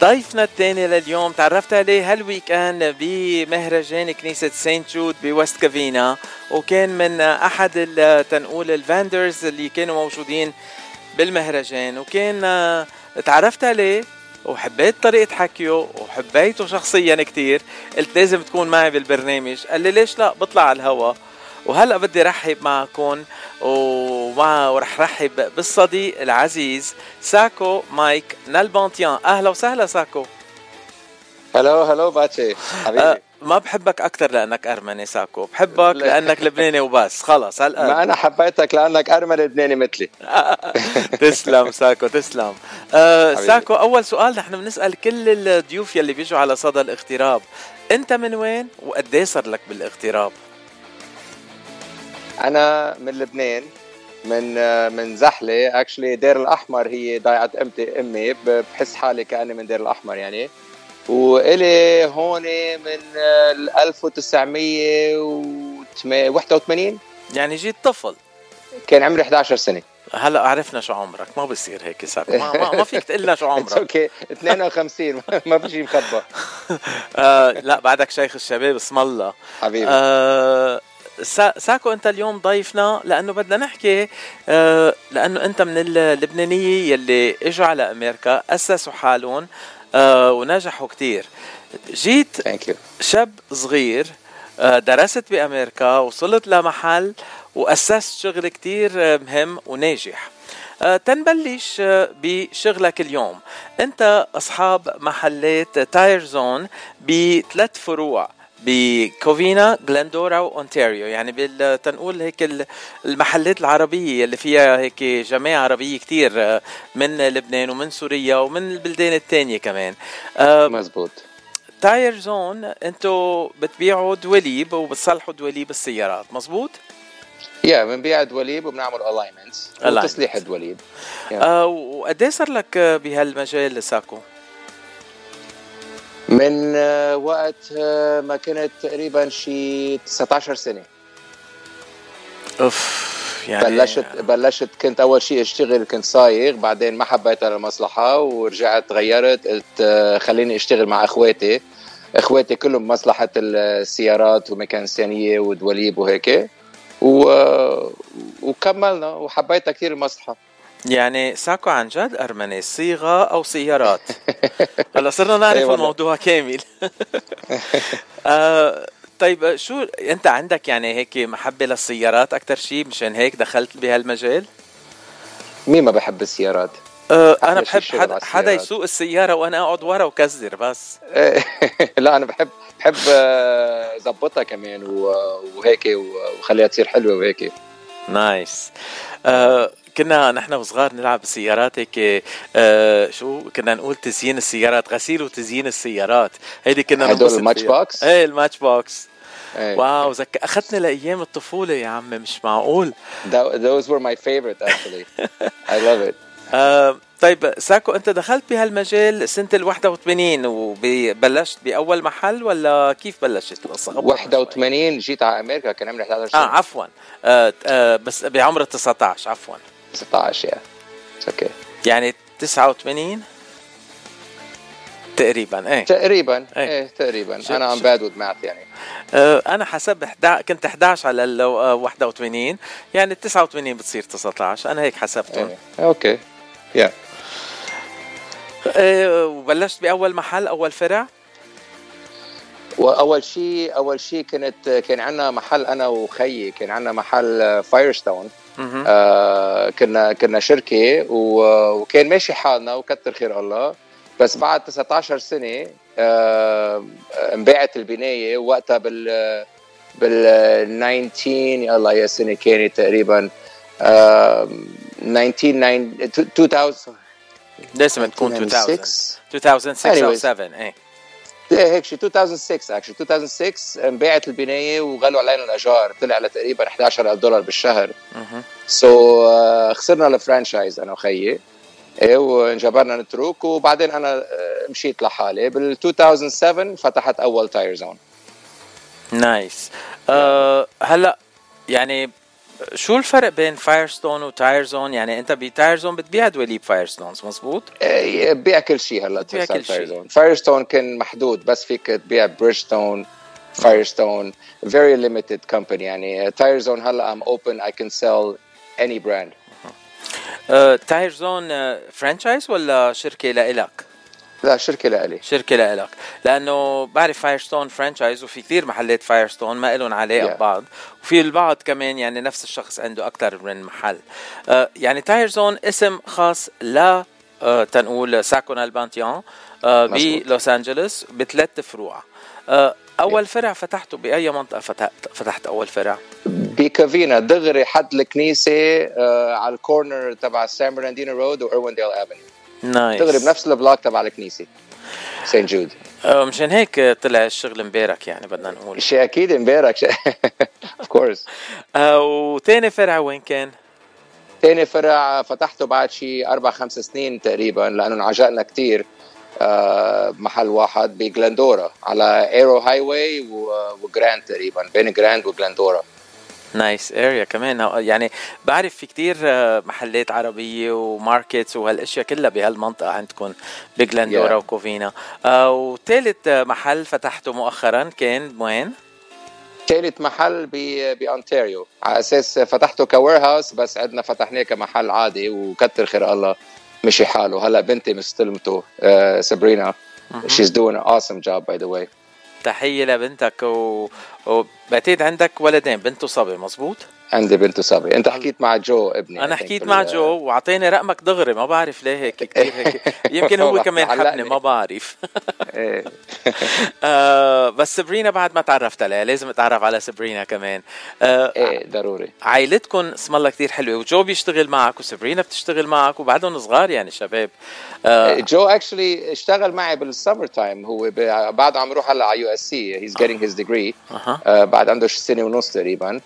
ضيفنا الثاني لليوم تعرفت عليه هال weekend بمهرجان كنيسة Saint Jude ب West Covina وكان من أحد تنقول ال vendors اللي كانوا موجودين بالمهرجان وكان تعرفت عليه وحبيت طريقة حكيه وحبيته شخصيا كتير قلت لازم تكون معي بالبرنامج قال لي ليش لا؟ بطلع على الهوا. وهلا بدي رحب معكم ومع ورح رحب بالصديق العزيز ساكو مايك نالبانتيان. أهلا وسهلا ساكو. هلو هلو باتشي. حبيبي. أه ما بحبك أكثر لأنك أرمني ساكو. بحبك لأنك لبناني وبس. خلص هلا ما أنا حبيتك لأنك أرمني لبناني مثلي. تسلم ساكو تسلم. آه ساكو أول سؤال نحن بنسأل كل الضيوف يلي بيجوا على صدى الاغتراب. أنت من وين؟ وقد صار لك بالاغتراب؟ أنا من لبنان من من زحلة. actually دير الأحمر هي ضيعه أمتي أمي. بحس حالي كأني من دير الأحمر يعني. وإلي هون من 1981 يعني جيت طفل. كان عمري 11 سنة. هلأ عرفنا شو عمرك. ما بصير هيك ساك. ما, ما, ما فيك تقول لنا شو عمرك. okay 52 ما في شيء مخبى آه لا بعدك شيخ الشباب اسم الله. حبيبي. آه ساكو أنت اليوم ضيفنا لأنه بدنا نحكي آه لأنه أنت من اللبنانية يلي اجوا على أمريكا أسسوا حالهم آه ونجحوا كتير. جيت شاب صغير آه درست بأمريكا وصلت لمحل وأسست شغل كتير مهم وناجح. تنبلش بشغلك اليوم. أنت أصحاب محلات تاير زون بثلاث فروع. بكوفينا جلندورا وأونتاريو يعني تنقول هيك المحلات العربية اللي فيها هيك جماعة عربية كتير من لبنان ومن سوريا ومن البلدان الثانية كمان. آه، مزبوط. تاير زون انتو بتبيعوا دواليب وبتصلحوا دواليب السيارات مزبوط؟ yeah بنبيع دواليب وبنعمل ال alignments وتصليح الدواليب. آه وقد صار لك بهالمجال ساكو؟ من آه، وقت آه، ما كنت تقريبا شي 19 سنة. أوف يعني بلشت بلشت كنت أول شيء أشتغل كنت صايغ بعدين ما حبيت المصلحه ورجعت غيرت قلت آه، خليني أشتغل مع إخواتي. إخواتي كلهم مصلحة السيارات وميكانسيانيه ودواليب وهيك. و... وكملنا وحبيتها كثير المصلحة. يعني ساكو عن جد أرمني صيغة أو سيارات. هلا صرنا نعرف الموضوع كامل. آه طيب شو أنت عندك يعني هيك محبة للسيارات أكثر شيء مشان هيك دخلت بهالمجال؟ مين ما بحب السيارات. أه أنا بحب حدا, حدا يسوق السيارة وأنا أقعد ورا وكزر بس. لا أنا بحب بحب آه، ظبطها كمان وهيك وخليها تصير حلوة وهيك. نايس. أه كنا نحن وصغار نلعب بالسيارات هيك آه شو كنا نقول تزيين السيارات غسيل وتزيين السيارات. هيدي كنا هدول ال Matchbox؟ إيه ال Matchbox. أيه. wow زك اخذتني لأيام الطفولة يا عمي مش معقول. Those were my favorite actually. I love it. آه طيب ساكو أنت دخلت بهالمجال سنة ال 81 وبلشت بأول محل ولا كيف بلشت القصة؟ 81 جيت على أمريكا كان عمري 11 سنه آه عفوا. آه آه بس بعمر 19 عفوا. 19 yeah. okay يعني 89 تقريبا إيه. تقريبا إيه, إيه تقريبا. أنا عم bad with math يعني. آه أنا حسب حدا كنت 11 على ال 81 يعني 89 بتصير 19 أنا هيك حسبتهم إيه. okay. yeah. yeah. إيه وبلشت بأول محل أول فرع؟ وأول شيء أول شيء كانت كان عندنا محل أنا وخيي كان عندنا محل فايرستون آه كنا كنا شركة وكان ماشي حالنا وكتر خير الله. بس بعد 19 سنة آه انباعت البناية وقتها بال بال 19 يلا يا سنة كانت تقريبا آه 19 2000 لازم تكون 2000 2006 أو 7 إيه إيه. هيك شيء 2006 اكشلي 2006 انباعت البناية وغلوا علينا الايجار طلع لتقريبا 11000 دولار بالشهر. so so, uh, خسرنا ال franchise أنا وخيي. إيه وانجبرنا نترك وبعدين أنا uh, مشيت لحالي. بال 2007 فتحت أول تاير زون nice هلأ يعني شو الفرق بين فايرستون وتاير زون يعني انت بتاير زون بتبيع دواليب فايرستونز مزبوط إيه، بيع كل شيء هلا بتبيع كل شيء. فايرستون كان محدود بس فيك تبيع بريدجستون فايرستون very limited company. يعني تاير زون هلا I'm open I can sell any brand. تاير زون franchise ولا شركة لإلك؟ لا شركة لإلي شركة لإلك لأنه بعرف فايرستون franchise وفي كثير محلات فايرستون ما لهم علاقه Yeah. ببعض وفي البعض كمان يعني نفس الشخص عنده أكثر من محل. آه، يعني تاير زون اسم خاص ل آه، تنقول ساكو نالبانديان آه،. بلوس أنجلوس بثلاث فروع. آه، أول فرع فتحته بأي منطقة فتحت فتحت أول فرع؟ بكوفينا دغري حد الكنيسة آه على ال corner تبع سان برناردينو Road و Irwindale Avenue nice دغري بنفس ال block تبع الكنيسة. سين good. آه، مشان هيك طلع الشغل مبارك يعني بدنا نقول. شيء أكيد مبارك. of course وتاني فرع وين كان؟ ثاني فرع فتحته بعد شيء أربع خمس سنين تقريبا لأنه انعجقنا كثير آه محل واحد بجلاندورا على Arrow Highway وجراند تقريبا بين جراند وجلاندورا nice area كمان. يعني بعرف في كتير آه، محلات عربية و markets وهالأشياء كلها بهالمنطقة عندكم بجلاندورا Yeah. وكوفينا آه وثالث آه، محل فتحته مؤخرا كان وين؟ ثالث محل ب- بأونتاريو على أساس فتحته ك warehouse بس عندنا فتحناه كمحل عادي وكتر خير الله مشي حاله. هلأ بنتي مستلمته آه سابرينا doing an awesome job by the way. تحية لبنتك و... وبعتقد عندك ولدين بنت وصبي مزبوط؟ عندي بنت صبي انت حكيت مع جو ابني أنا حكيت مع جو وأعطيني رقمك دغري ما بعرف ليه هيك كثير هيك. يمكن هو كمان. حبني ما بعرف. إيه. آه بس سابرينا بعد ما تعرفت عليها لازم أتعرف على سابرينا كمان. آه إيه ضروري. عائلتكم اسم الله كثير حلوة وجو بيشتغل معك وسابرينا بتشتغل معك وبعدهم صغار يعني شباب. آه جو actually اشتغل معي بال summer time هو بعد عم يروح هلا على USC he's getting his degree أها. بعد عنده سنة ونص تقريبا.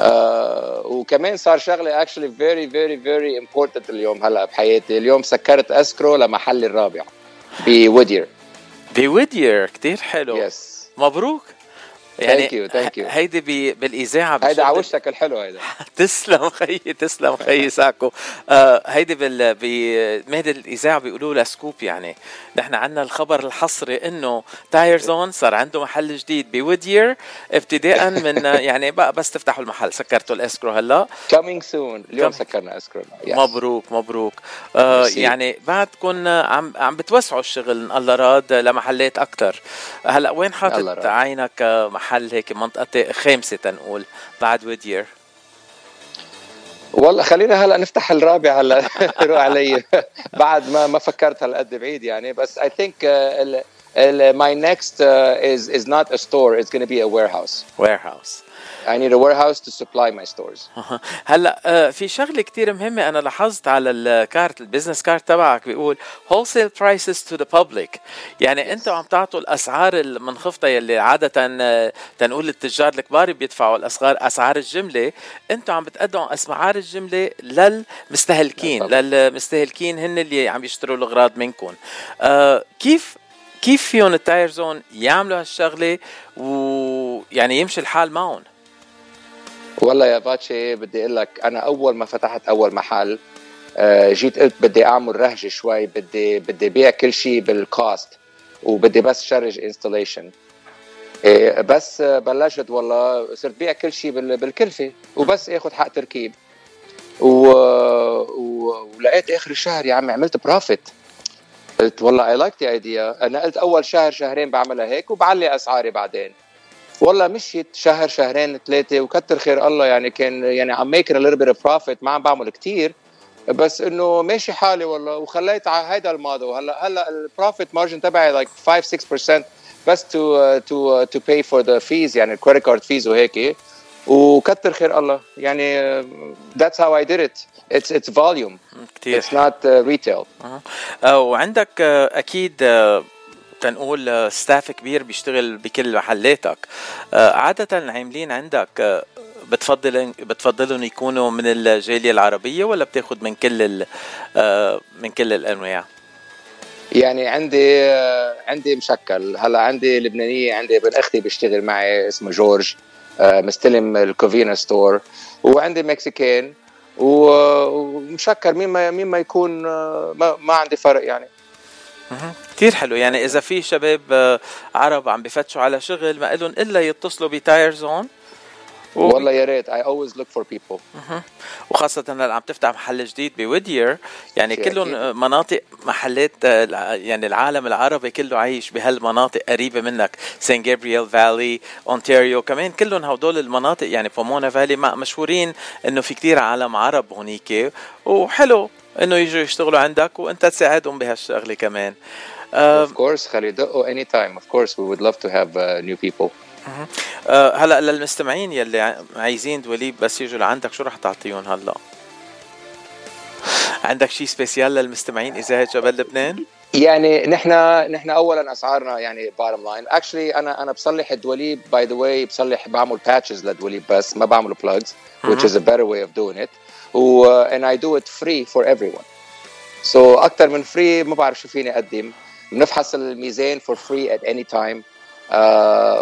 آه وكمان صار شغلة actually very very very important اليوم هلأ بحياتي. اليوم سكرت escrow لمحلي الرابع بودير بويدير كثير حلو. yes مبروك. Thank you, thank you. هيدي بي بالإذاعة هيدا على وشك الحلو هيدا تسلم خيي تسلم خيي ساكو آه هيدي بال بمهد الإذاعة بيقولوا لها scoop يعني نحن عندنا الخبر الحصري إنه تاير زون صار عنده محل جديد بودير ابتداء من يعني بقى بس تفتحوا المحل سكرتوا ال escrow هلا coming soon اليوم. سكرنا escrow yes. مبروك مبروك آه. يعني بعدكم عم عم بتوسعوا الشغل إن الله راد لمحلات أكثر هلا وين حاطط. عينك آه، محل هيك منطقة خامسة تنقول بعد ودير والله خلينا هلا نفتح الرابع هلا علي. بعد ما ما فكرت هالقد بعيد يعني بس uh, ال- ال- my next uh, is is not a store it's going to be a warehouse. house I need a warehouse to supply my stores. هلأ آه، في شغلة كتير مهمة أنا لاحظت على ال card ال business card تبعك بيقول wholesale prices to the public. يعني أنتم عم تعطوا الأسعار المنخفضه يلي عادة آه، تنقول التجار الكبار بيدفعوا الاسعار أسعار الجملة. أنتم عم بتقدموا أسعار الجملة للمستهلكين. للمستهلكين هن اللي عم يشتروا الأغراض منكم. آه، كيف كيف فيهم التاير زون يعملوا هالشغلة ويعني يمشي الحال معهم؟ والله يا باتشي بدي أقول لك أنا أول ما فتحت أول محل آه، جيت قلت بدي أعمل رهجة شوي بدي بدي بيع كل شيء بال cost وبدي بس charge installation بس بلشت والله صرت بيع كل شيء بال- بالكلفة وبس أخذ حق تركيب. و... و... ولقيت آخر الشهر يا عمي عملت profit قلت والله I like the idea أنا قلت أول شهر شهرين بعملها هيك وبعلي أسعاري بعدين. والله مشيت شهر شهرين ثلاثة وكتر خير الله يعني كان يعني عم making little bit profit ما عم بعمل كتير. بس إنه ماشي حالي والله وخليت على هيدا الماضي. وهلا هلأ ال profit margin تبعي like 5 6% بس to to to pay for the fees يعني ال credit card fees وهيك. وكتر خير الله. يعني that's how I did it. It's it's volume. كتير. It's not uh, retail. آه، وعندك آه، أكيد آه، تنقول staff كبير بيشتغل بكل محلاتك. آه، عادة العاملين عندك بتفضل بتفضلهم يكونوا من الجالية العربية ولا بتاخد من كل آه، من كل الأنواع؟ يعني عندي عندي مشكل. هلأ عندي لبنانية عندي ابن أختي بيشتغل معي اسمه جورج. مستلم ال Covina store وعندي Mexican. ومشكر مين ما مين ما يكون ما, ما عندي فرق يعني. كثير حلو. يعني إذا في شباب عرب عم بفتشوا على شغل ما لهم إلا يتصلوا ب Tire Zone والله يا ريت. I always look for people. وخاصة هلا عم تفتح محل جديد بودير يعني كلهم مناطق محلات يعني العالم العربي كله عايش بهالمناطق قريبة منك. سان جابرييل Valley اونتاريو كمان كلهم هدول المناطق يعني بومونا Valley مشهورين إنه في كتير عالم عرب هونيك. وحلو إنه يجوا يشتغلوا عندك وأنت تساعدهم بهالشغلة كمان. of course خلي دقوا anytime. Of course we would love to have uh, new people. هلا للمستمعين يلي عايزين دوليب بس يجوا لعندك شو رح تعطيهم هلا؟ عندك شيء special للمستمعين إذاعة جبل لبنان؟ يعني نحن نحن اولا أسعارنا يعني bottom line actually أنا أنا بصلح الدوليب by the way بصلح بعمل patches للدوليب بس ما بعمل plugs which is a better way of doing it. و and I do it free for everyone. So أكثر من فري ما بعرف شو فيني أقدم. بنفحص الميزان for free at any time. uh,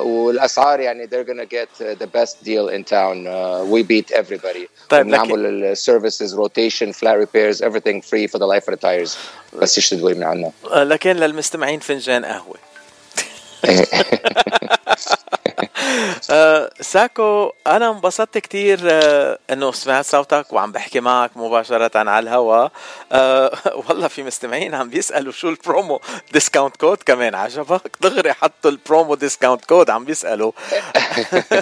والاسعار يعني they're gonna get the best deal in town uh, we beat everybody طيب بنعمل السيرفيسز روتيشن فلات ريبيرز everything free for the life of the tires بس يشتروا من عنا لكن للمستمعين فنجان قهوه أه ساكو أنا انبسطت كثير أه إنه سمعت صوتك وعم بحكي معك مباشرة على الهواء أه والله في مستمعين عم بيسألوا شو ال promo discount code كمان عجبك؟ دغري حطوا البرومو ديسكاونت كود عم بيسألوا.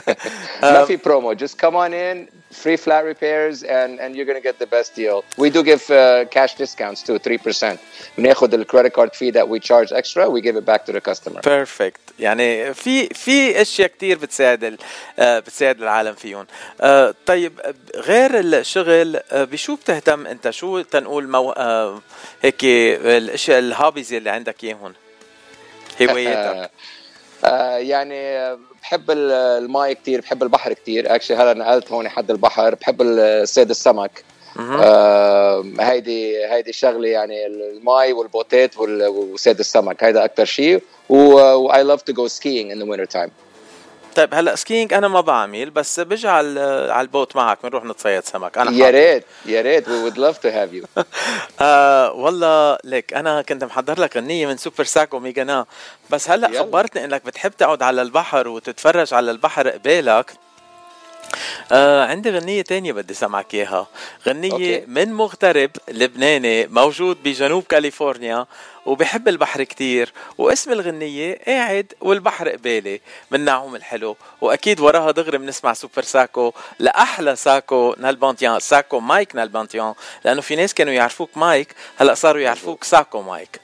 ما في promo come on in. Free flat repairs and and you're going to get the best deal. We do give uh, cash discounts too, 3%. بناخذ ال credit card fee that we charge extra, we give it back to the customer. Perfect. يعني في في اشياء كثير بتساعد بتساعد العالم فيهم. uh, طيب غير الشغل uh, بشو بتهتم انت؟ شو تنقول مو... uh, هيك الاشياء ال hobbies اللي عندك اياهم؟ هواياتك آه يعني بحب الماي كتير بحب البحر كتير. actually هلا نقلت هون حد البحر بحب صيد السمك. آه هيدي هيدي شغله يعني الماي والبوتات وصيد السمك. هيدا أكثر شيء و I love to go skiing in the winter time طيب هلا skiing أنا ما بعمل بس بجي على على البوت معك بنروح نتصيد سمك. أنا يا ريت يا ريت we would love to have you. آه والله ليك أنا كنت محضر لك غنيه من سوبر ساكو ميجانا بس هلا يلا. خبرتني إنك بتحب تقعد على البحر وتتفرج على البحر قبالك. آه عندي غنية تانية بدي سمعك إياها. غنية أوكي. من مغترب لبناني موجود بجنوب كاليفورنيا وبحب البحر كتير. واسم الغنية قاعد والبحر قبالي من نعوم الحلو. وأكيد وراها دغري بنسمع سوبر ساكو. لأحلى ساكو نالبانتيان ساكو مايك نالبانتيان. لأنه في ناس كانوا يعرفوك مايك هلأ صاروا يعرفوك ساكو مايك.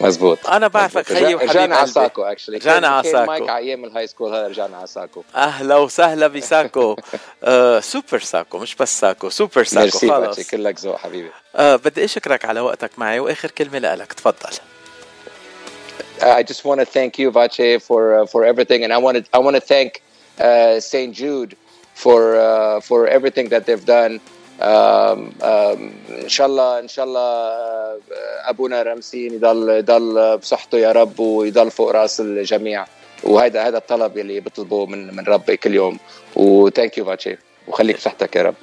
مزبوط. أنا بعرفك خيي وحبيب رجعنا على ساكو actually رجعنا على ساكو مايك على أيام ال high school هلا رجعنا على ساكو أهلا وسهلا بساكو. آه سوبر ساكو مش بس ساكو سوبر ساكو خلص كلك ذوق حبيبي. آه بدي أشكرك على وقتك معي وآخر كلمة لك تفضل. I just want to thank you, Vache, for uh, for everything, and I want to I want to thank uh, St. Jude for uh, for everything that they've done. إن شاء الله إن شاء الله أبونا رمسين يضل يضل بصحته يا رب ويضل فوق رأس الجميع. وهذا هذا الطلب يلي بطلبه من من ربي كل يوم. و thank you فاتشي. وخليك بصحتك يا رب.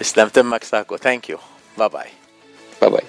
اسلم تمك ساكو. thank you bye bye bye bye